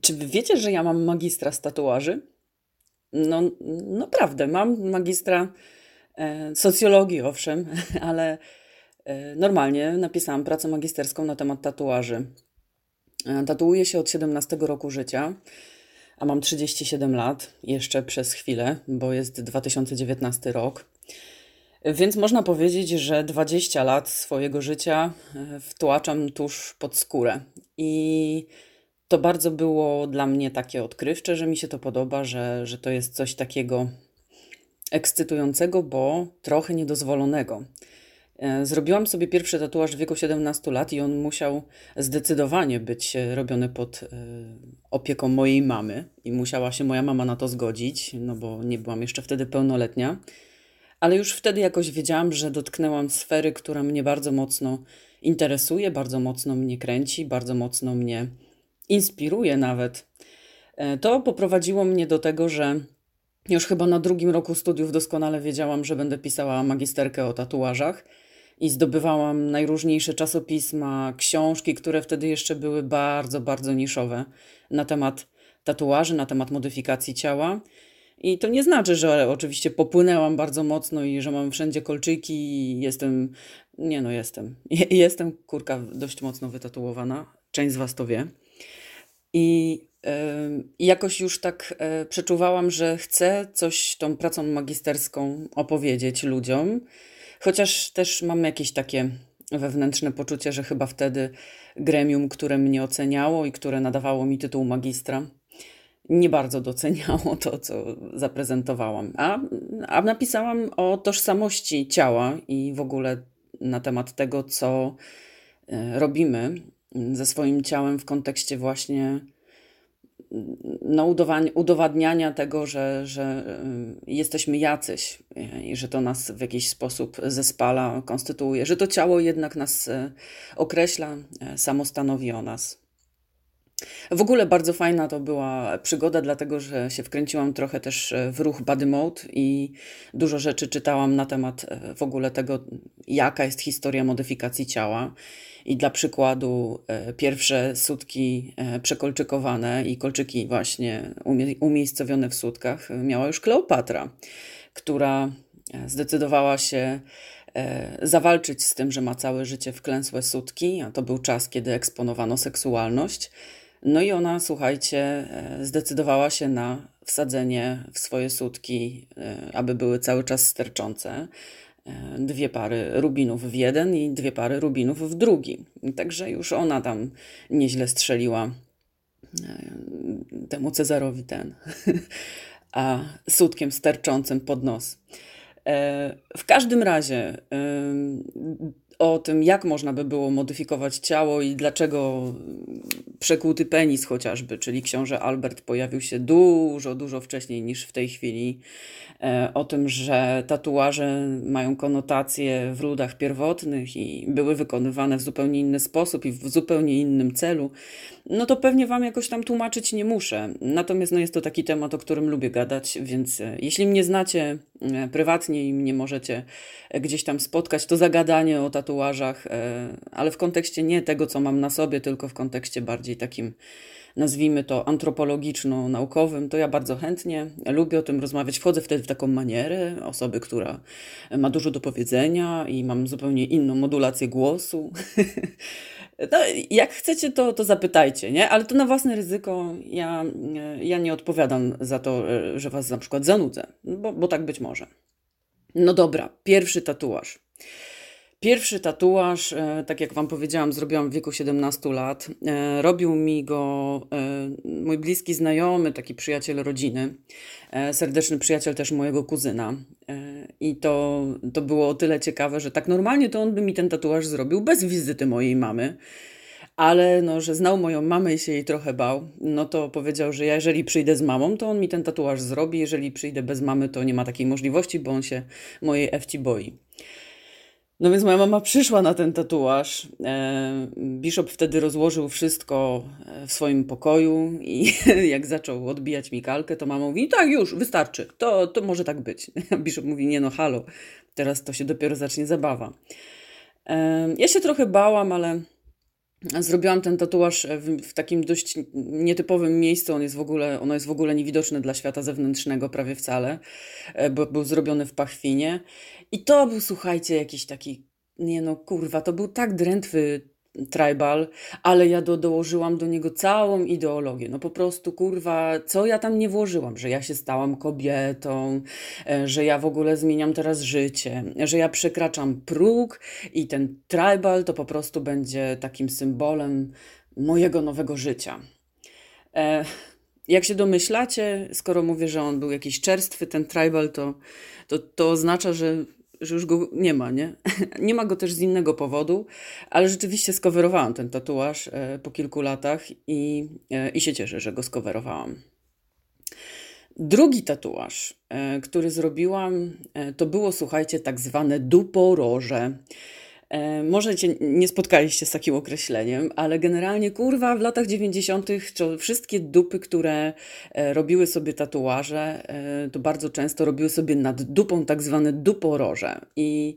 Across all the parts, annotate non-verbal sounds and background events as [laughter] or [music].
Czy wy wiecie, że ja mam magistra z tatuaży? No, naprawdę, mam magistra e, socjologii, owszem, [laughs] ale e, normalnie napisałam pracę magisterską na temat tatuaży. E, tatuuję się od 17 roku życia, a mam 37 lat, jeszcze przez chwilę, bo jest 2019 rok. Więc można powiedzieć, że 20 lat swojego życia e, wtłaczam tuż pod skórę. I to bardzo było dla mnie takie odkrywcze, że mi się to podoba, że, że to jest coś takiego ekscytującego, bo trochę niedozwolonego. E, zrobiłam sobie pierwszy tatuaż w wieku 17 lat i on musiał zdecydowanie być e, robiony pod e, opieką mojej mamy i musiała się moja mama na to zgodzić, no bo nie byłam jeszcze wtedy pełnoletnia. Ale już wtedy jakoś wiedziałam, że dotknęłam sfery, która mnie bardzo mocno interesuje, bardzo mocno mnie kręci, bardzo mocno mnie inspiruje nawet. To poprowadziło mnie do tego, że już chyba na drugim roku studiów doskonale wiedziałam, że będę pisała magisterkę o tatuażach i zdobywałam najróżniejsze czasopisma, książki, które wtedy jeszcze były bardzo, bardzo niszowe na temat tatuaży, na temat modyfikacji ciała. I to nie znaczy, że oczywiście popłynęłam bardzo mocno i że mam wszędzie kolczyki i jestem, nie no jestem, [laughs] jestem kurka dość mocno wytatuowana, część z Was to wie. I jakoś już tak e, przeczuwałam, że chcę coś tą pracą magisterską opowiedzieć ludziom, chociaż też mam jakieś takie wewnętrzne poczucie, że chyba wtedy gremium, które mnie oceniało i które nadawało mi tytuł magistra, nie bardzo doceniało to, co zaprezentowałam. A, a napisałam o tożsamości ciała i w ogóle na temat tego, co e, robimy ze swoim ciałem w kontekście właśnie no, udowadniania tego, że, że y, jesteśmy jacyś i że to nas w jakiś sposób zespala, konstytuuje, że to ciało jednak nas y, określa, y, samo stanowi o nas. W ogóle bardzo fajna to była przygoda, dlatego że się wkręciłam trochę też w ruch Body Mode i dużo rzeczy czytałam na temat w ogóle tego, jaka jest historia modyfikacji ciała. I dla przykładu e, pierwsze sutki e, przekolczykowane i kolczyki właśnie umiejscowione w sutkach miała już Kleopatra, która e, zdecydowała się zawalczyć z tym, że ma całe życie wklęsłe sutki, a to był czas, kiedy eksponowano seksualność. No i ona, słuchajcie, zdecydowała się na wsadzenie w swoje sutki, aby były cały czas sterczące. Dwie pary rubinów w jeden i dwie pary rubinów w drugi. Także już ona tam nieźle strzeliła e, temu Cezarowi ten, [laughs] a sutkiem sterczącym pod nos. E, w każdym razie o tym, jak można by było modyfikować ciało i dlaczego przekłuty penis chociażby, czyli książę Albert pojawił się dużo, dużo wcześniej niż w tej chwili. E, o tym, że tatuaże mają konotacje w ludach pierwotnych i były wykonywane w zupełnie inny sposób i w zupełnie innym celu, no to pewnie Wam jakoś tam tłumaczyć nie muszę. Natomiast no jest to taki temat, o którym lubię gadać, więc e, jeśli mnie znacie e, prywatnie i mnie możecie gdzieś tam spotkać, to zagadanie o tatuażach, ale w kontekście nie tego, co mam na sobie, tylko w kontekście bardziej takim nazwijmy to antropologiczno-naukowym, to ja bardzo chętnie lubię o tym rozmawiać. Wchodzę wtedy w taką manierę osoby, która ma dużo do powiedzenia i mam zupełnie inną modulację głosu. [laughs] No, jak chcecie, to, to zapytajcie, nie? Ale to na własne ryzyko. Ja, ja nie odpowiadam za to, że was na przykład zanudzę, bo, bo tak być może. No dobra, pierwszy tatuaż. Pierwszy tatuaż, e, tak jak Wam powiedziałam, zrobiłam w wieku 17 lat. E, robił mi go e, mój bliski znajomy, taki przyjaciel rodziny, serdeczny przyjaciel też mojego kuzyna. I to, to było o tyle ciekawe, że tak normalnie to on by mi ten tatuaż zrobił bez wizyty mojej mamy. Ale no, że znał moją mamę i się jej trochę bał, no to powiedział, że ja jeżeli przyjdę z mamą, to on mi ten tatuaż zrobi. Jeżeli przyjdę bez mamy, to nie ma takiej możliwości, bo on się mojej Ewci boi. No więc moja mama przyszła na ten tatuaż. E, Bishop wtedy rozłożył wszystko e, w swoim pokoju i [laughs] jak zaczął odbijać mi kalkę, to mama mówi, tak już, wystarczy, to, to może tak być. [laughs] Bishop mówi, nie no halo, teraz to się dopiero zacznie zabawa. E, ja się trochę bałam, ale Zrobiłam ten tatuaż w, w, takim dość nietypowym miejscu. On jest w ogóle, ono jest w ogóle niewidoczne dla świata zewnętrznego prawie wcale, bo był zrobiony w pachwinie. I to był, słuchajcie, jakiś taki, nie no kurwa, to był tak drętwy tribal, ale ja do, dołożyłam do niego całą ideologię. No po prostu, kurwa, co ja tam nie włożyłam, że ja się stałam kobietą, e, że ja w ogóle zmieniam teraz życie, że ja przekraczam próg i ten tribal to po prostu będzie takim symbolem mojego nowego życia. E, jak się domyślacie, skoro mówię, że on był jakiś czerstwy, ten tribal, to, to, to oznacza, że że już go nie ma, nie? [laughs] nie ma go też z innego powodu, ale rzeczywiście skowerowałam ten tatuaż e, po kilku latach i, e, i się cieszę, że go skowerowałam. Drugi tatuaż, e, który zrobiłam, to było, słuchajcie, tak zwane duporoże. E, może cię nie spotkaliście z takim określeniem, ale generalnie kurwa w latach 90. to wszystkie dupy, które e, robiły sobie tatuaże, e, to bardzo często robiły sobie nad dupą tak zwane duporoże. I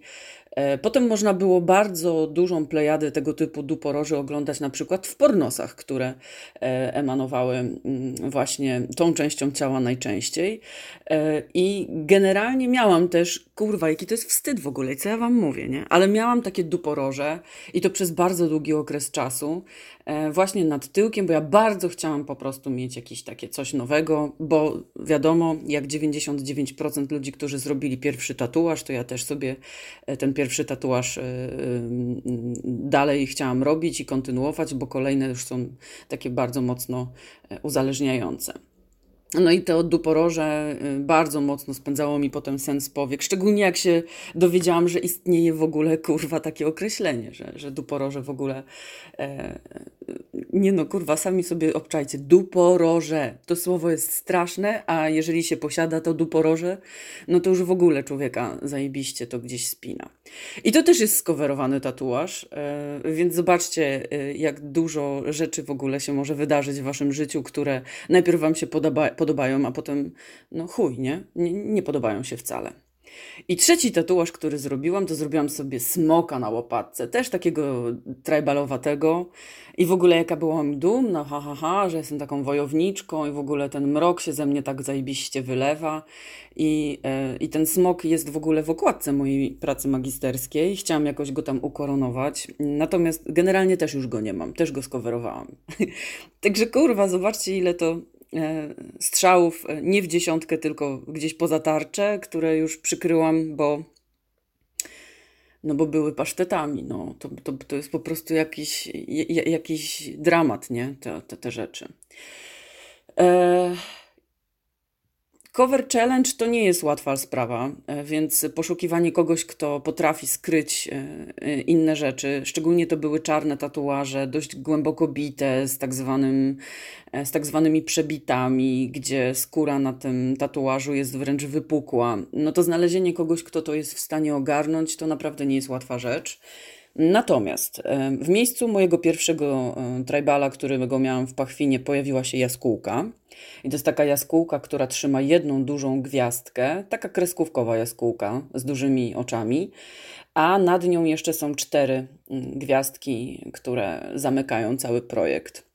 potem można było bardzo dużą plejadę tego typu duporoży oglądać na przykład w pornosach, które e, emanowały mm, właśnie tą częścią ciała najczęściej. E, I generalnie miałam też, kurwa, jaki to jest wstyd w ogóle, co ja wam mówię, nie? Ale miałam takie duporoże i to przez bardzo długi okres czasu. E, właśnie nad tyłkiem, bo ja bardzo chciałam po prostu mieć jakieś takie coś nowego, bo wiadomo, jak 99% ludzi, którzy zrobili pierwszy tatuaż, to ja też sobie e, ten pierwszy tatuaż e, dalej chciałam robić i kontynuować, bo kolejne już są takie bardzo mocno uzależniające. No i to duporoże y, bardzo mocno spędzało mi potem sens powiek, szczególnie jak się dowiedziałam, że istnieje w ogóle kurwa takie określenie, że, że duporoże w ogóle e, nie no kurwa, sami sobie obczajcie, duporoże, to słowo jest straszne, a jeżeli się posiada to duporoże, no to już w ogóle człowieka zajebiście to gdzieś spina. I to też jest skowerowany tatuaż, e, więc zobaczcie e, jak dużo rzeczy w ogóle się może wydarzyć w waszym życiu, które najpierw wam się podoba, podobają, a potem, no chuj, nie? nie? Nie podobają się wcale. I trzeci tatuaż, który zrobiłam, to zrobiłam sobie smoka na łopatce, też takiego tribalowatego. I w ogóle jaka byłam dumna, ha, ha, ha, że jestem taką wojowniczką i w ogóle ten mrok się ze mnie tak zajebiście wylewa. I, e, I ten smok jest w ogóle w okładce mojej pracy magisterskiej. Chciałam jakoś go tam ukoronować. Natomiast generalnie też już go nie mam, też go skowerowałam. [laughs] Także kurwa, zobaczcie ile to strzałów e, nie w dziesiątkę, tylko gdzieś poza tarczę, które już przykryłam, bo no bo były pasztetami, no to, to, to jest po prostu jakiś, jakiś dramat, nie, te, te, te rzeczy. E Cover challenge to nie jest łatwa sprawa, e, więc poszukiwanie kogoś, kto potrafi skryć e, e, inne rzeczy, szczególnie to były czarne tatuaże, dość głęboko bite, z tak, zwanym, z tak zwanymi przebitami, gdzie skóra na tym tatuażu jest wręcz wypukła. No to znalezienie kogoś, kto to jest w stanie ogarnąć, to naprawdę nie jest łatwa rzecz. Natomiast w miejscu mojego pierwszego tribala, którego miałam w Pachwinie, pojawiła się jaskółka. I to jest taka jaskółka, która trzyma jedną dużą gwiazdkę, taka kreskówkowa jaskółka z dużymi oczami, a nad nią jeszcze są cztery gwiazdki, które zamykają cały projekt.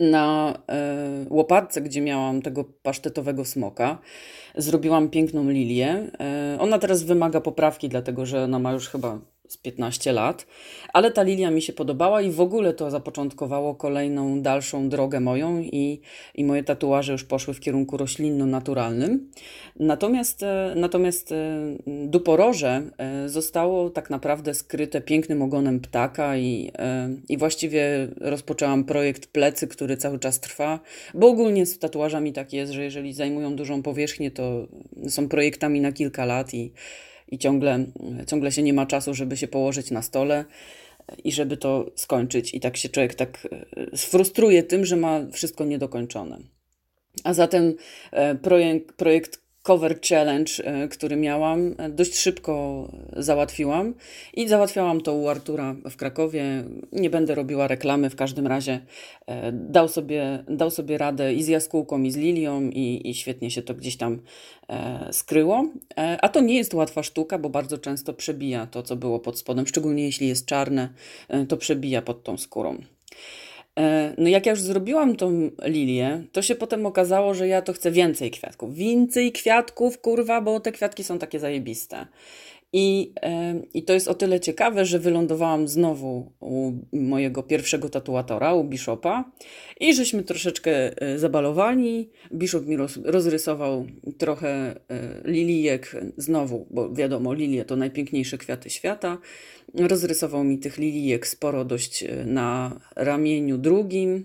Na y, łopatce, gdzie miałam tego pasztetowego smoka, zrobiłam piękną lilię. Ona teraz wymaga poprawki, dlatego że ona ma już chyba z 15 lat, ale ta lilia mi się podobała i w ogóle to zapoczątkowało kolejną, dalszą drogę moją i, i moje tatuaże już poszły w kierunku roślinno-naturalnym. Natomiast, e, natomiast e, duporoże e, zostało tak naprawdę skryte pięknym ogonem ptaka i, i właściwie rozpoczęłam projekt plecy, który cały czas trwa, bo ogólnie z tatuażami tak jest, że jeżeli zajmują dużą powierzchnię, to są projektami na kilka lat i i ciągle, ciągle się nie ma czasu, żeby się położyć na stole i żeby to skończyć. I tak się człowiek tak e, sfrustruje tym, że ma wszystko niedokończone. A zatem e, projekt, projekt cover challenge, e, który miałam, dość szybko załatwiłam i załatwiałam to u Artura w Krakowie. Nie będę robiła reklamy, w każdym razie dał sobie, dał sobie radę i z jaskółką, i z lilią, i, i świetnie się to gdzieś tam skryło. A to nie jest łatwa sztuka, bo bardzo często przebija to, co było pod spodem, szczególnie jeśli jest czarne, to przebija pod tą skórą. E, no jak ja już zrobiłam tą lilię, to się potem okazało, że ja to chcę więcej kwiatków. Więcej kwiatków, kurwa, bo te kwiatki są takie zajebiste. I, I to jest o tyle ciekawe, że wylądowałam znowu u mojego pierwszego tatuatora, u Bishopa, i żeśmy troszeczkę e, zabalowali. Bishop mi roz, rozrysował trochę e, lilijek, znowu, bo wiadomo, lilie to najpiękniejsze kwiaty świata. Rozrysował mi tych lilijek sporo dość e, na ramieniu drugim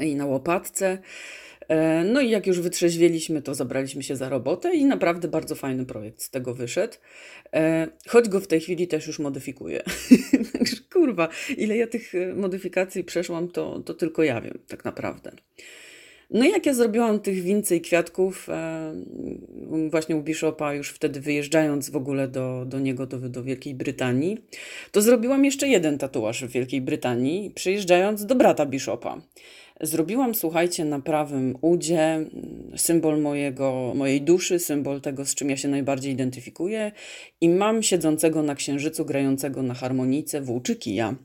i na łopatce. E, no i jak już wytrzeźwieliśmy, to zabraliśmy się za robotę i naprawdę bardzo fajny projekt z tego wyszedł. E, choć go w tej chwili też już modyfikuję. [laughs] Także kurwa, ile ja tych e, modyfikacji przeszłam, to, to tylko ja wiem tak naprawdę. No i jak ja zrobiłam tych więcej kwiatków, właśnie u Bishopa, już wtedy wyjeżdżając w ogóle do, do niego, do, do Wielkiej Brytanii, to zrobiłam jeszcze jeden tatuaż w Wielkiej Brytanii, przyjeżdżając do brata Bishopa. Zrobiłam, słuchajcie, na prawym udzie symbol mojego, mojej duszy, symbol tego, z czym ja się najbardziej identyfikuję i mam siedzącego na księżycu, grającego na harmonice włóczykija.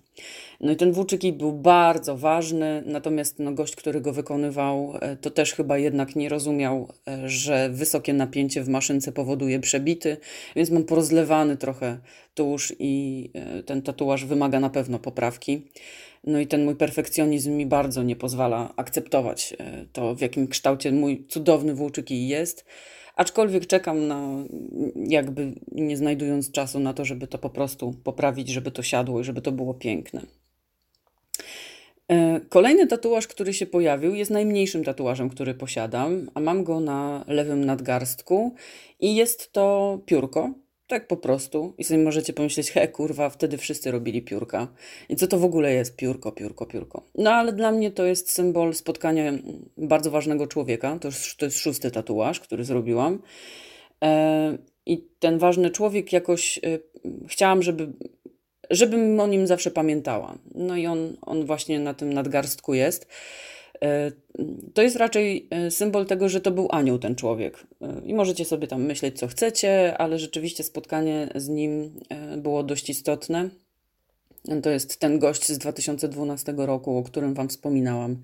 No i ten włóczykij był bardzo ważny, natomiast no, gość, który go wykonywał, e, to też chyba jednak nie rozumiał, e, że wysokie napięcie w maszynce powoduje przebity, więc mam porozlewany trochę tusz i e, ten tatuaż wymaga na pewno poprawki. No i ten mój perfekcjonizm mi bardzo nie pozwala akceptować to, w jakim kształcie mój cudowny włóczyki jest. Aczkolwiek czekam na, jakby nie znajdując czasu na to, żeby to po prostu poprawić, żeby to siadło i żeby to było piękne. E, kolejny tatuaż, który się pojawił, jest najmniejszym tatuażem, który posiadam, a mam go na lewym nadgarstku i jest to piórko, tak po prostu. I sobie możecie pomyśleć, he kurwa, wtedy wszyscy robili piórka. I co to w ogóle jest piórko, piórko, piórko? No ale dla mnie to jest symbol spotkania bardzo ważnego człowieka. To jest, to jest szósty tatuaż, który zrobiłam. E, I ten ważny człowiek jakoś e, chciałam, żeby, żebym o nim zawsze pamiętała. No i on, on właśnie na tym nadgarstku jest. E, to jest raczej e, symbol tego, że to był anioł ten człowiek. E, I możecie sobie tam myśleć, co chcecie, ale rzeczywiście spotkanie z nim było dość istotne. To jest ten gość z 2012 roku, o którym Wam wspominałam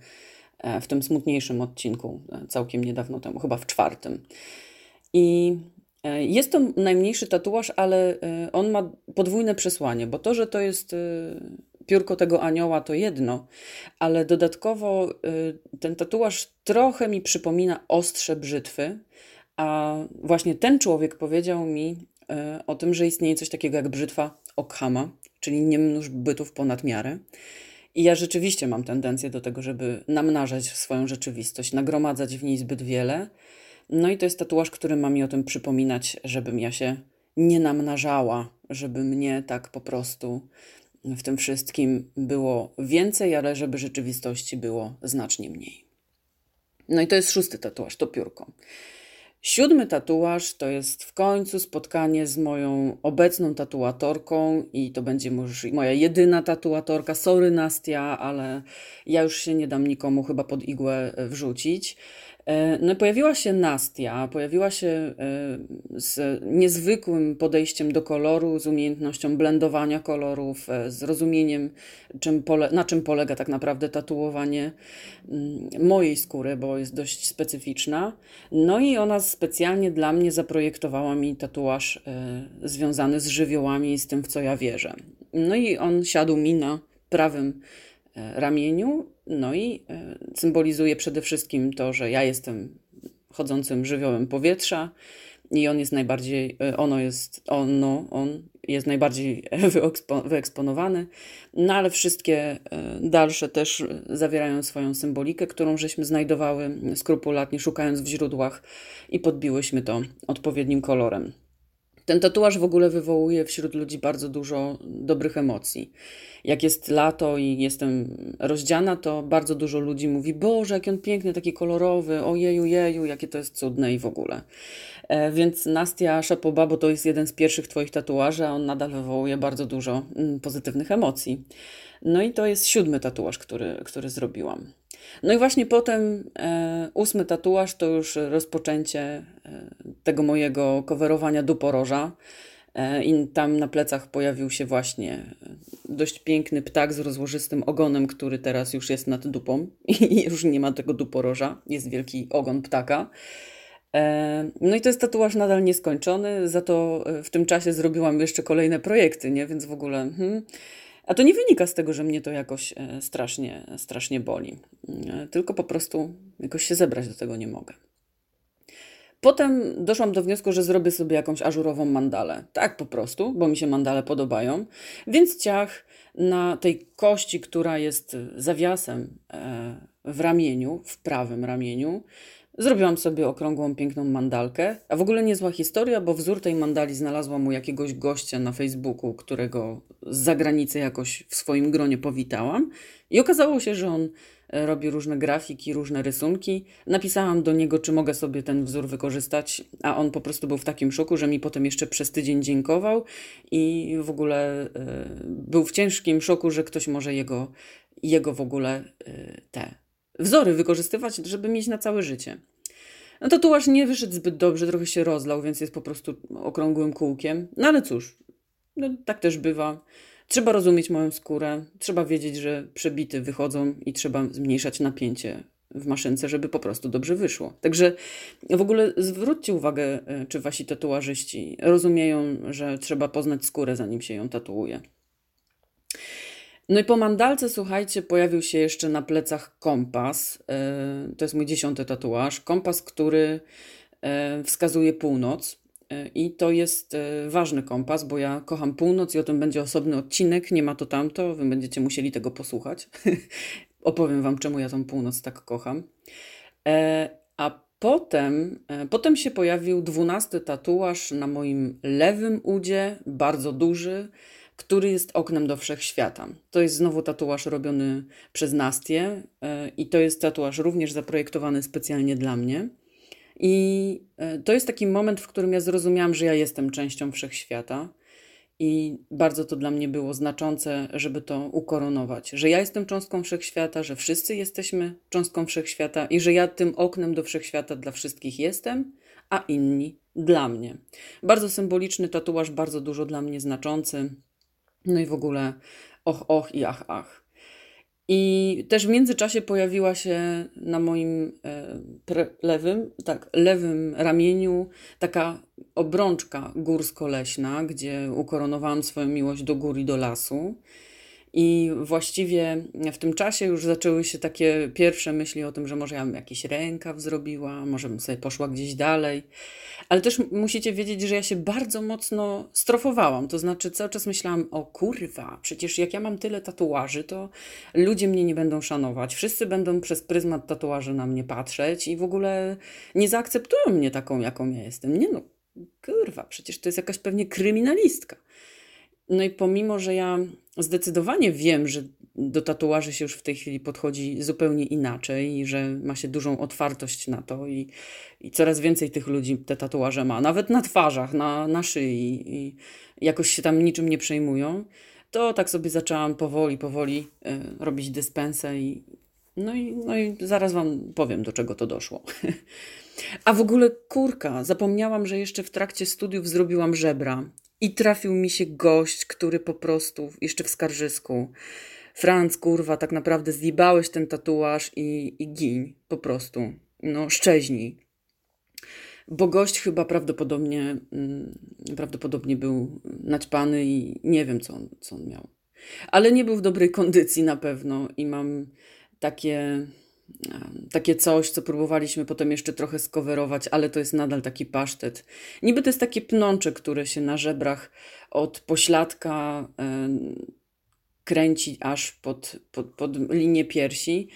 w tym smutniejszym odcinku, całkiem niedawno temu, chyba w czwartym. I jest to najmniejszy tatuaż, ale on ma podwójne przesłanie, bo to, że to jest piórko tego anioła to jedno, ale dodatkowo y, ten tatuaż trochę mi przypomina ostrze brzytwy, a właśnie ten człowiek powiedział mi y, o tym, że istnieje coś takiego jak brzytwa Okhama, czyli nie mnóż bytów ponad miarę. I ja rzeczywiście mam tendencję do tego, żeby namnażać swoją rzeczywistość, nagromadzać w niej zbyt wiele. No i to jest tatuaż, który ma mi o tym przypominać, żebym ja się nie namnażała, żeby mnie tak po prostu w tym wszystkim było więcej, ale żeby rzeczywistości było znacznie mniej. No i to jest szósty tatuaż, to piórko. Siódmy tatuaż to jest w końcu spotkanie z moją obecną tatuatorką i to będzie moja jedyna tatuatorka. Sorry Nastia, ale ja już się nie dam nikomu chyba pod igłę wrzucić. E, no, pojawiła się Nastia, pojawiła się e, z niezwykłym podejściem do koloru, z umiejętnością blendowania kolorów, e, z rozumieniem, czym pole, na czym polega tak naprawdę tatuowanie mm, mojej skóry, bo jest dość specyficzna. No i ona specjalnie dla mnie zaprojektowała mi tatuaż związany z żywiołami i z tym, w co ja wierzę. No i on siadł mi na prawym ramieniu no i e, symbolizuje przede wszystkim to, że ja jestem chodzącym żywiołem powietrza i on jest najbardziej, e, ono jest, ono, on jest najbardziej [laughs] wyeksponowany, no ale wszystkie e, dalsze też zawierają swoją symbolikę, którą żeśmy znajdowały skrupulatnie, szukając w źródłach i podbiłyśmy to odpowiednim kolorem. Ten tatuaż w ogóle wywołuje wśród ludzi bardzo dużo dobrych emocji. Jak jest lato i jestem rozdziana, to bardzo dużo ludzi mówi: Boże, jaki on piękny, taki kolorowy, ojeju, jeju, jakie to jest cudne i w ogóle. E, więc Nastia Szapoba, bo to jest jeden z pierwszych Twoich tatuaży, a on nadal wywołuje bardzo dużo mm, pozytywnych emocji. No i to jest siódmy tatuaż, który, który zrobiłam. No i właśnie potem e, ósmy tatuaż to już rozpoczęcie e, tego mojego coverowania duporoża. E, I tam na plecach pojawił się właśnie e, dość piękny ptak z rozłożystym ogonem, który teraz już jest nad dupą [laughs] i już nie ma tego duporoża. Jest wielki ogon ptaka. E, no i to jest tatuaż nadal nieskończony, za to w tym czasie zrobiłam jeszcze kolejne projekty, nie? Więc w ogóle... Hmm. A to nie wynika z tego, że mnie to jakoś strasznie, strasznie boli. Tylko po prostu jakoś się zebrać do tego nie mogę. Potem doszłam do wniosku, że zrobię sobie jakąś ażurową mandalę. Tak po prostu, bo mi się mandale podobają. Więc ciach na tej kości, która jest zawiasem e, w ramieniu, w prawym ramieniu, Zrobiłam sobie okrągłą, piękną mandalkę, a w ogóle niezła historia, bo wzór tej mandali znalazłam u jakiegoś gościa na Facebooku, którego z zagranicy jakoś w swoim gronie powitałam. I okazało się, że on e, robi różne grafiki, różne rysunki. Napisałam do niego, czy mogę sobie ten wzór wykorzystać, a on po prostu był w takim szoku, że mi potem jeszcze przez tydzień dziękował. I w ogóle y, był w ciężkim szoku, że ktoś może jego, jego w ogóle y, te wzory wykorzystywać, żeby mieć na całe życie. No tatuaż nie wyszedł zbyt dobrze, trochę się rozlał, więc jest po prostu okrągłym kółkiem. No ale cóż, no, tak też bywa. Trzeba rozumieć moją skórę, trzeba wiedzieć, że przebity wychodzą i trzeba zmniejszać napięcie w maszynce, żeby po prostu dobrze wyszło. Także w ogóle zwróćcie uwagę, e, czy wasi tatuażyści rozumieją, że trzeba poznać skórę, zanim się ją tatuuje. No i po mandalce, słuchajcie, pojawił się jeszcze na plecach kompas. E, to jest mój dziesiąty tatuaż. Kompas, który e, wskazuje północ. E, I to jest ważny kompas, bo ja kocham północ i o tym będzie osobny odcinek. Nie ma to tamto, wy będziecie musieli tego posłuchać. [laughs] Opowiem wam, czemu ja tą północ tak kocham. A potem, potem się pojawił dwunasty tatuaż na moim lewym udzie, bardzo duży który jest oknem do wszechświata. To jest znowu tatuaż robiony przez Nastię e, i to jest tatuaż również zaprojektowany specjalnie dla mnie. I e, to jest taki moment, w którym ja zrozumiałam, że ja jestem częścią wszechświata. I bardzo to dla mnie było znaczące, żeby to ukoronować, że ja jestem cząstką wszechświata, że wszyscy jesteśmy cząstką wszechświata i że ja tym oknem do wszechświata dla wszystkich jestem, a inni dla mnie. Bardzo symboliczny tatuaż, bardzo dużo dla mnie znaczący. No i w ogóle och, och i ach, ach. I też w międzyczasie pojawiła się na moim e, lewym, tak, lewym ramieniu taka obrączka górsko-leśna, gdzie ukoronowałam swoją miłość do gór i do lasu. I właściwie w tym czasie już zaczęły się takie pierwsze myśli o tym, że może ja bym jakiś rękaw zrobiła, może bym sobie poszła gdzieś dalej. Ale też musicie wiedzieć, że ja się bardzo mocno strofowałam. To znaczy cały czas myślałam, o kurwa, przecież jak ja mam tyle tatuaży, to ludzie mnie nie będą szanować. Wszyscy będą przez pryzmat tatuaży na mnie patrzeć i w ogóle nie zaakceptują mnie taką, jaką ja jestem. Nie no, kurwa, przecież to jest jakaś pewnie kryminalistka. No i pomimo, że ja zdecydowanie wiem, że do tatuaży się już w tej chwili podchodzi zupełnie inaczej i że ma się dużą otwartość na to i, i coraz więcej tych ludzi te tatuaże ma, nawet na twarzach, na, na szyi i jakoś się tam niczym nie przejmują, to tak sobie zaczęłam powoli, powoli y, robić dyspensę i no, i no i zaraz Wam powiem, do czego to doszło. [laughs] A w ogóle kurka, zapomniałam, że jeszcze w trakcie studiów zrobiłam żebra i trafił mi się gość, który po prostu, jeszcze w skarżysku, Franc, kurwa, tak naprawdę zjebałeś ten tatuaż i, i gin, po prostu. No, szczeźnij. Bo gość chyba prawdopodobnie, mm, prawdopodobnie był naćpany i nie wiem, co on, co on miał. Ale nie był w dobrej kondycji na pewno i mam takie takie coś, co próbowaliśmy potem jeszcze trochę skowerować, ale to jest nadal taki pasztet. Niby to jest takie pnącze, które się na żebrach od pośladka kręci aż pod, pod, pod linię piersi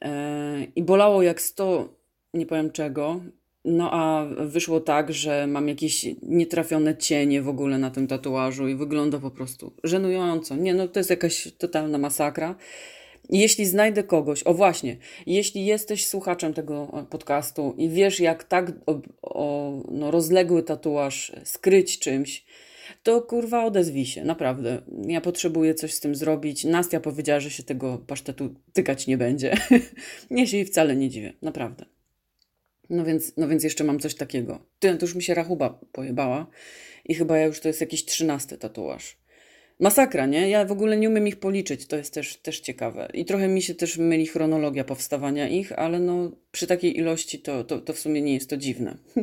e, i bolało jak sto, nie powiem czego. No a wyszło tak, że mam jakieś nietrafione cienie w ogóle na tym tatuażu i wygląda po prostu żenująco. Nie, no to jest jakaś totalna masakra. Jeśli znajdę kogoś, o właśnie, jeśli jesteś słuchaczem tego podcastu i wiesz, jak tak o, o, no, rozległy tatuaż skryć czymś, to kurwa odezwij się, naprawdę. Ja potrzebuję coś z tym zrobić. Nastia powiedziała, że się tego pasztetu tykać nie będzie. [laughs] nie się jej wcale nie dziwię, naprawdę. No więc, no więc jeszcze mam coś takiego. Ty, to już mi się rachuba pojebała i chyba ja już to jest jakiś trzynasty tatuaż. Masakra, nie? Ja w ogóle nie umiem ich policzyć, to jest też, też ciekawe. I trochę mi się też myli chronologia powstawania ich, ale no przy takiej ilości to, to, to w sumie nie jest to dziwne. [laughs]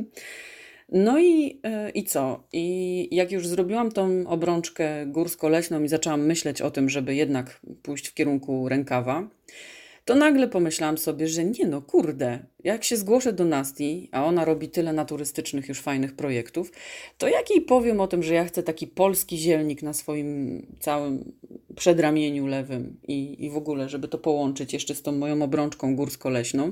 No i, e, i co? I jak już zrobiłam tą obrączkę górsko-leśną i zaczęłam myśleć o tym, żeby jednak pójść w kierunku rękawa, to nagle pomyślałam sobie, że nie no, kurde, jak się zgłoszę do Nasti, a ona robi tyle naturystycznych już fajnych projektów, to jak jej powiem o tym, że ja chcę taki polski zielnik na swoim całym przedramieniu lewym i, i w ogóle, żeby to połączyć jeszcze z tą moją obrączką górsko-leśną,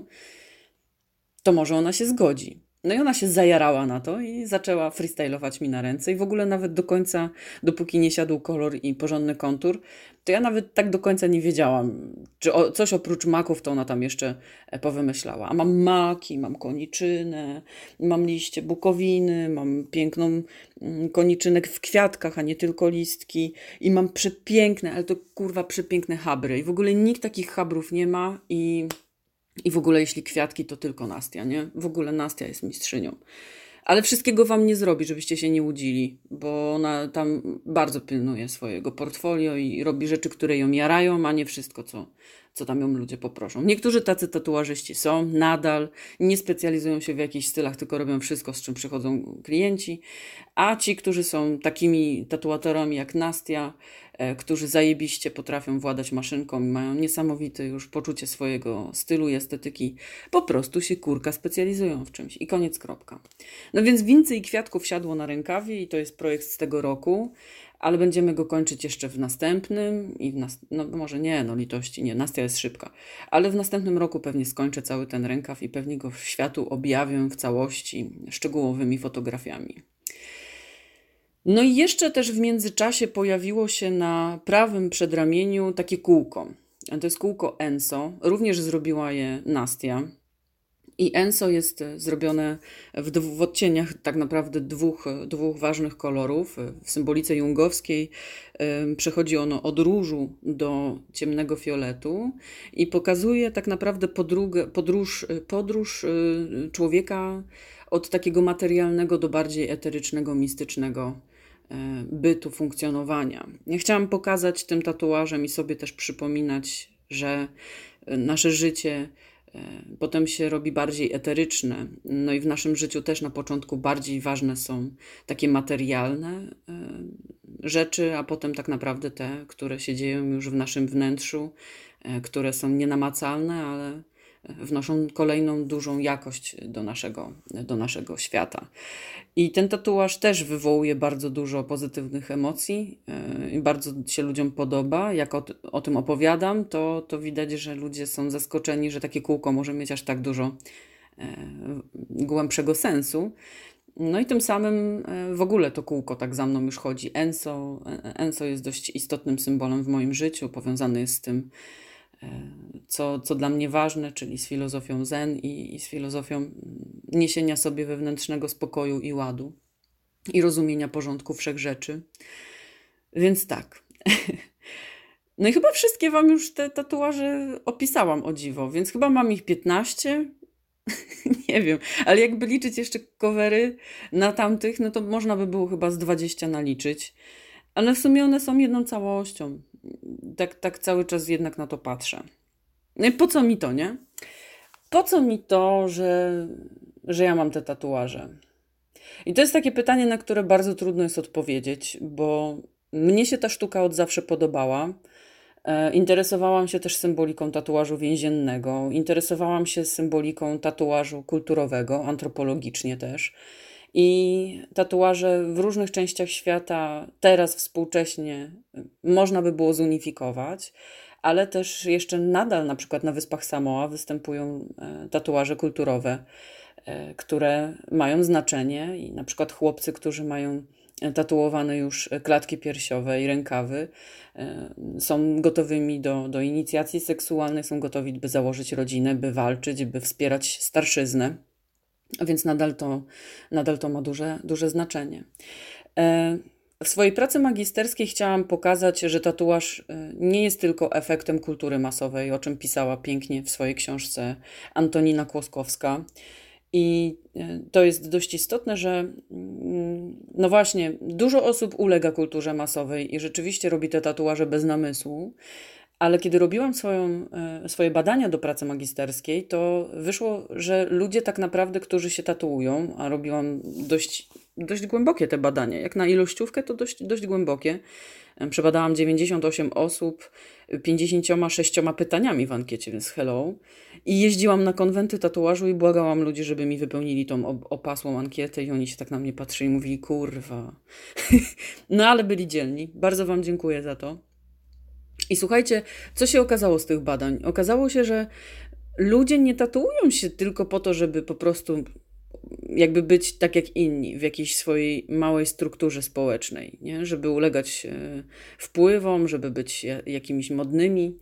to może ona się zgodzi. No i ona się zajarała na to i zaczęła freestylować mi na ręce i w ogóle nawet do końca, dopóki nie siadł kolor i porządny kontur, to ja nawet tak do końca nie wiedziałam, czy o, coś oprócz maków to ona tam jeszcze e, powymyślała. A mam maki, mam koniczynę, mam liście bukowiny, mam piękną mm, koniczynek w kwiatkach, a nie tylko listki i mam przepiękne, ale to kurwa przepiękne habry i w ogóle nikt takich habrów nie ma i i w ogóle jeśli kwiatki, to tylko Nastia, nie? W ogóle Nastia jest mistrzynią. Ale wszystkiego wam nie zrobi, żebyście się nie łudzili, bo ona tam bardzo pilnuje swojego portfolio i robi rzeczy, które ją jarają, a nie wszystko, co, co tam ją ludzie poproszą. Niektórzy tacy tatuażyści są, nadal nie specjalizują się w jakichś stylach, tylko robią wszystko, z czym przychodzą klienci, a ci, którzy są takimi tatuatorami jak Nastia, E, którzy zajebiście potrafią władać maszynką i mają niesamowite już poczucie swojego stylu i estetyki, po prostu się kurka specjalizują w czymś i koniec kropka. No więc więcej kwiatków siadło na rękawie i to jest projekt z tego roku, ale będziemy go kończyć jeszcze w następnym i w nas... no może nie, no litości nie, Nastia jest szybka, ale w następnym roku pewnie skończę cały ten rękaw i pewnie go w światu objawię w całości szczegółowymi fotografiami. No i jeszcze też w międzyczasie pojawiło się na prawym przedramieniu takie kółko. To jest kółko Enso. Również zrobiła je Nastia. I Enso jest zrobione w, w odcieniach tak naprawdę dwóch, dwóch ważnych kolorów. W symbolice jungowskiej przechodzi ono od różu do ciemnego fioletu i pokazuje tak naprawdę podróg, podróż, podróż człowieka od takiego materialnego do bardziej eterycznego, mistycznego E, bytu, funkcjonowania. Ja chciałam pokazać tym tatuażem i sobie też przypominać, że e, nasze życie e, potem się robi bardziej eteryczne. No i w naszym życiu też na początku bardziej ważne są takie materialne rzeczy, a potem tak naprawdę te, które się dzieją już w naszym wnętrzu, które są nienamacalne, ale wnoszą kolejną dużą jakość do naszego, do naszego świata. I ten tatuaż też wywołuje bardzo dużo pozytywnych emocji e, i bardzo się ludziom podoba. Jak o, o tym opowiadam, to, to widać, że ludzie są zaskoczeni, że takie kółko może mieć aż tak dużo e, głębszego sensu. No i tym samym e, w ogóle to kółko tak za mną już chodzi. Enso, Enso jest dość istotnym symbolem w moim życiu, powiązany jest z tym, co, co dla mnie ważne, czyli z filozofią zen i, i z filozofią niesienia sobie wewnętrznego spokoju i ładu i rozumienia porządku wszechrzeczy. Więc tak. [laughs] No i chyba wszystkie Wam już te tatuaże opisałam o dziwo, więc chyba mam ich 15. [laughs] Nie wiem, ale jakby liczyć jeszcze covery na tamtych, no to można by było chyba z 20 naliczyć. Ale w sumie one są jedną całością tak, tak cały czas jednak na to patrzę. No i po co mi to, nie? Po co mi to, że, że ja mam te tatuaże? I to jest takie pytanie, na które bardzo trudno jest odpowiedzieć, bo mnie się ta sztuka od zawsze podobała. E, interesowałam się też symboliką tatuażu więziennego, interesowałam się symboliką tatuażu kulturowego, antropologicznie też. I tatuaże w różnych częściach świata teraz współcześnie można by było zunifikować, ale też jeszcze nadal na przykład na Wyspach Samoa występują e, tatuaże kulturowe, e, które mają znaczenie i na przykład chłopcy, którzy mają tatuowane już klatki piersiowe i rękawy, e, są gotowymi do, do inicjacji seksualnej, są gotowi, by założyć rodzinę, by walczyć, by wspierać starszyznę. Więc nadal to, nadal to ma duże, duże znaczenie. W swojej pracy magisterskiej chciałam pokazać, że tatuaż e, nie jest tylko efektem kultury masowej, o czym pisała pięknie w swojej książce Antonina Kłoskowska. I e, to jest dość istotne, że mm, no właśnie, dużo osób ulega kulturze masowej i rzeczywiście robi te tatuaże bez namysłu. Ale kiedy robiłam swoją, e, swoje badania do pracy magisterskiej, to wyszło, że ludzie tak naprawdę, którzy się tatuują, a robiłam dość, dość głębokie te badania, jak na ilościówkę, to dość, dość głębokie. E, przebadałam 98 osób, 56 pytaniami w ankiecie, więc hello. I jeździłam na konwenty tatuażu i błagałam ludzi, żeby mi wypełnili tą opasłą ankietę i oni się tak na mnie patrzyli i mówili, kurwa. [laughs] no ale byli dzielni. Bardzo Wam dziękuję za to. I słuchajcie, co się okazało z tych badań? Okazało się, że ludzie nie tatuują się tylko po to, żeby po prostu jakby być tak jak inni w jakiejś swojej małej strukturze społecznej, nie? żeby ulegać e, wpływom, żeby być jakimiś modnymi.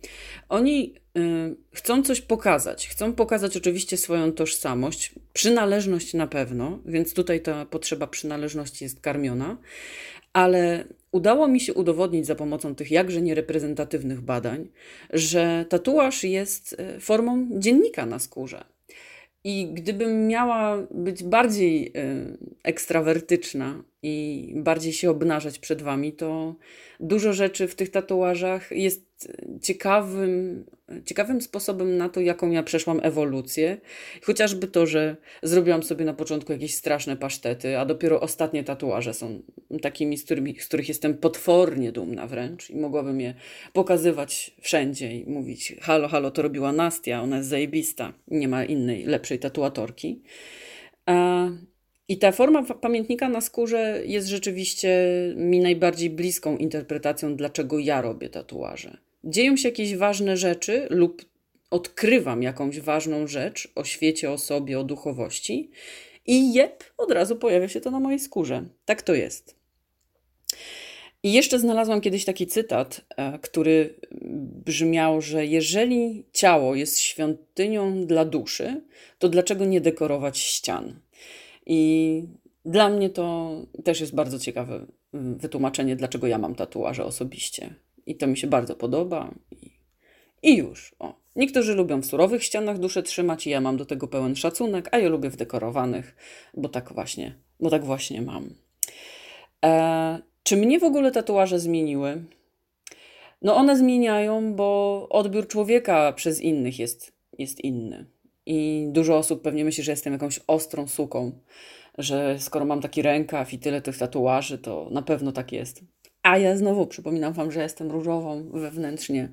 Oni e, chcą coś pokazać. Chcą pokazać oczywiście swoją tożsamość, przynależność na pewno, więc tutaj ta potrzeba przynależności jest karmiona, ale udało mi się udowodnić za pomocą tych jakże niereprezentatywnych badań, że tatuaż jest e, formą dziennika na skórze. I gdybym miała być bardziej y, ekstrawertyczna i bardziej się obnażać przed wami, to dużo rzeczy w tych tatuażach jest ciekawym, ciekawym sposobem na to, jaką ja przeszłam ewolucję. Chociażby to, że zrobiłam sobie na początku jakieś straszne pasztety, a dopiero ostatnie tatuaże są takimi, z, którymi, z których jestem potwornie dumna wręcz i mogłabym je pokazywać wszędzie i mówić: Halo, halo, to robiła Nastia, ona jest zajebista, nie ma innej, lepszej tatuatorki. I ta forma pamiętnika na skórze jest rzeczywiście mi najbardziej bliską interpretacją, dlaczego ja robię tatuaże. Dzieją się jakieś ważne rzeczy lub odkrywam jakąś ważną rzecz o świecie, o sobie, o duchowości i jep, od razu pojawia się to na mojej skórze. Tak to jest. I jeszcze znalazłam kiedyś taki cytat, e, który brzmiał, że jeżeli ciało jest świątynią dla duszy, to dlaczego nie dekorować ścian? I dla mnie to też jest bardzo ciekawe mm, wytłumaczenie, dlaczego ja mam tatuaże osobiście. I to mi się bardzo podoba. I, już. O. Niektórzy lubią w surowych ścianach duszę trzymać i ja mam do tego pełen szacunek, a ja lubię w dekorowanych, bo tak właśnie, bo tak właśnie mam. E, czy mnie w ogóle tatuaże zmieniły? No one zmieniają, bo odbiór człowieka przez innych jest, jest inny. I dużo osób pewnie myśli, że jestem jakąś ostrą suką, że skoro mam taki rękaw i tyle tych tatuaży, to na pewno tak jest. A ja znowu przypominam Wam, że jestem różową wewnętrznie,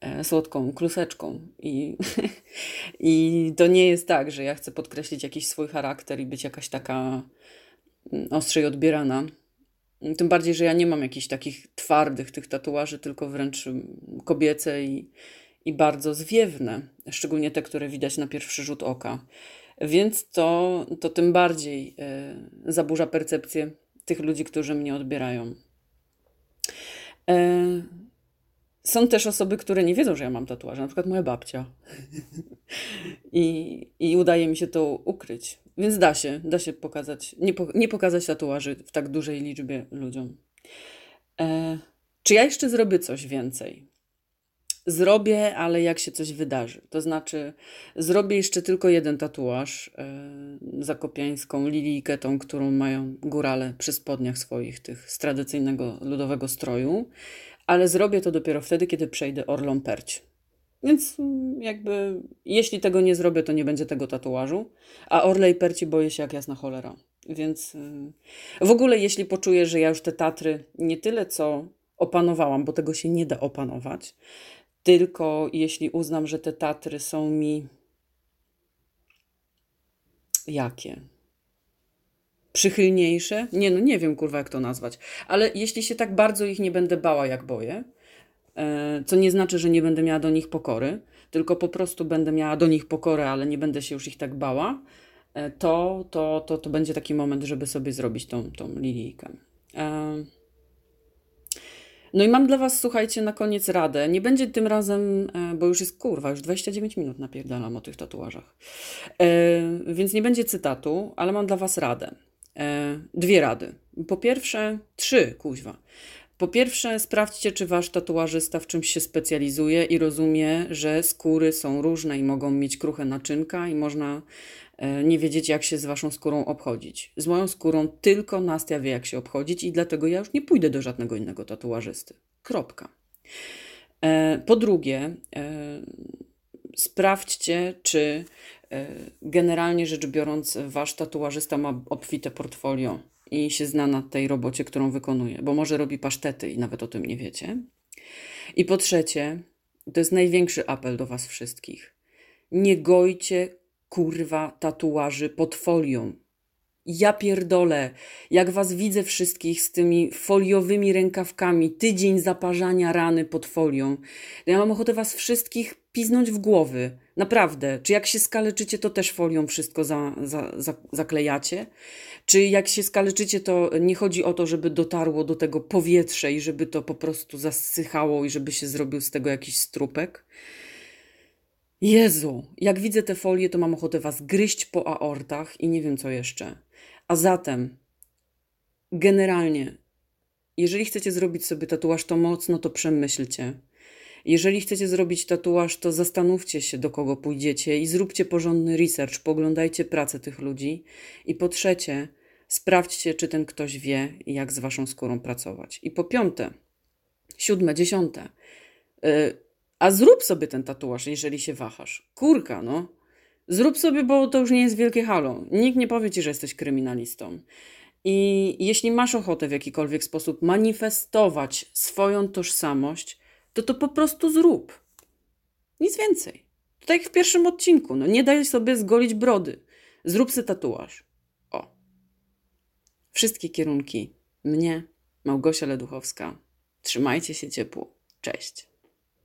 e, słodką kluseczką. I, [laughs] I to nie jest tak, że ja chcę podkreślić jakiś swój charakter i być jakaś taka mm, ostrzej odbierana. Tym bardziej, że ja nie mam jakichś takich twardych tych tatuaży, tylko wręcz kobiece i, i bardzo zwiewne, szczególnie te, które widać na pierwszy rzut oka. Więc to, to tym bardziej y, zaburza percepcję tych ludzi, którzy mnie odbierają. Y, są też osoby, które nie wiedzą, że ja mam tatuaże, na przykład moja babcia. [laughs] I, I udaje mi się to ukryć. Więc da się, da się pokazać, nie, po, nie pokazać tatuaży w tak dużej liczbie ludziom. E, czy ja jeszcze zrobię coś więcej? Zrobię, ale jak się coś wydarzy. To znaczy, zrobię jeszcze tylko jeden tatuaż yy, zakopiańską lilijkę, tą, którą mają górale przy spodniach swoich, tych z tradycyjnego ludowego stroju, ale zrobię to dopiero wtedy, kiedy przejdę orlą perć. Więc mm, jakby, jeśli tego nie zrobię, to nie będzie tego tatuażu, a orlej perci boję się jak jasna cholera. Więc yy, w ogóle, jeśli poczuję, że ja już te Tatry nie tyle co opanowałam, bo tego się nie da opanować, tylko jeśli uznam, że te Tatry są mi jakie? Przychylniejsze? Nie, no nie wiem, kurwa, jak to nazwać. Ale jeśli się tak bardzo ich nie będę bała, jak boję, e, co nie znaczy, że nie będę miała do nich pokory, tylko po prostu będę miała do nich pokorę, ale nie będę się już ich tak bała, e, to, to, to, to będzie taki moment, żeby sobie zrobić tą, tą lilijkę. No i mam dla Was, słuchajcie, na koniec radę. Nie będzie tym razem, e, bo już jest kurwa, już 29 minut napierdalam o tych tatuażach. E, więc nie będzie cytatu, ale mam dla Was radę. E, dwie rady. Po pierwsze, trzy, kuźwa. Po pierwsze, sprawdźcie, czy wasz tatuażysta w czymś się specjalizuje i rozumie, że skóry są różne i mogą mieć kruche naczynka i można e, nie wiedzieć, jak się z waszą skórą obchodzić. Z moją skórą tylko Nastia wie, jak się obchodzić i dlatego ja już nie pójdę do żadnego innego tatuażysty. Kropka. E, po drugie, e, sprawdźcie, czy generalnie rzecz biorąc, wasz tatuażysta ma obfite portfolio i się zna na tej robocie, którą wykonuje, bo może robi pasztety i nawet o tym nie wiecie. I po trzecie, to jest największy apel do Was wszystkich. Nie gojcie kurwa tatuaży pod folią. Ja pierdolę, jak was widzę wszystkich z tymi foliowymi rękawkami, tydzień zaparzania rany pod folią. Ja mam ochotę was wszystkich piznąć w głowy. Naprawdę. Czy jak się skaleczycie, to też folią wszystko za, za, za, zaklejacie? Czy jak się skaleczycie, to nie chodzi o to, żeby dotarło do tego powietrze i żeby to po prostu zasychało i żeby się zrobił z tego jakiś strupek? Jezu, jak widzę te folie, to mam ochotę was gryźć po aortach i nie wiem co jeszcze. A zatem, generalnie, jeżeli chcecie zrobić sobie tatuaż, to mocno to przemyślcie. Jeżeli chcecie zrobić tatuaż, to zastanówcie się, do kogo pójdziecie i zróbcie porządny research, poglądajcie pracę tych ludzi. I po trzecie, sprawdźcie, czy ten ktoś wie, jak z waszą skórą pracować. I po piąte, siódme, dziesiąte, yy, a zrób sobie ten tatuaż, jeżeli się wahasz. Kurka, no. Zrób sobie, bo to już nie jest wielkie halo. Nikt nie powie ci, że jesteś kryminalistą. I jeśli masz ochotę w jakikolwiek sposób manifestować swoją tożsamość, to to po prostu zrób. Nic więcej. Tak jak w pierwszym odcinku. No nie daj sobie zgolić brody. Zrób sobie tatuaż. O. Wszystkie kierunki. Mnie, Małgosia Leduchowska. Trzymajcie się ciepło. Cześć.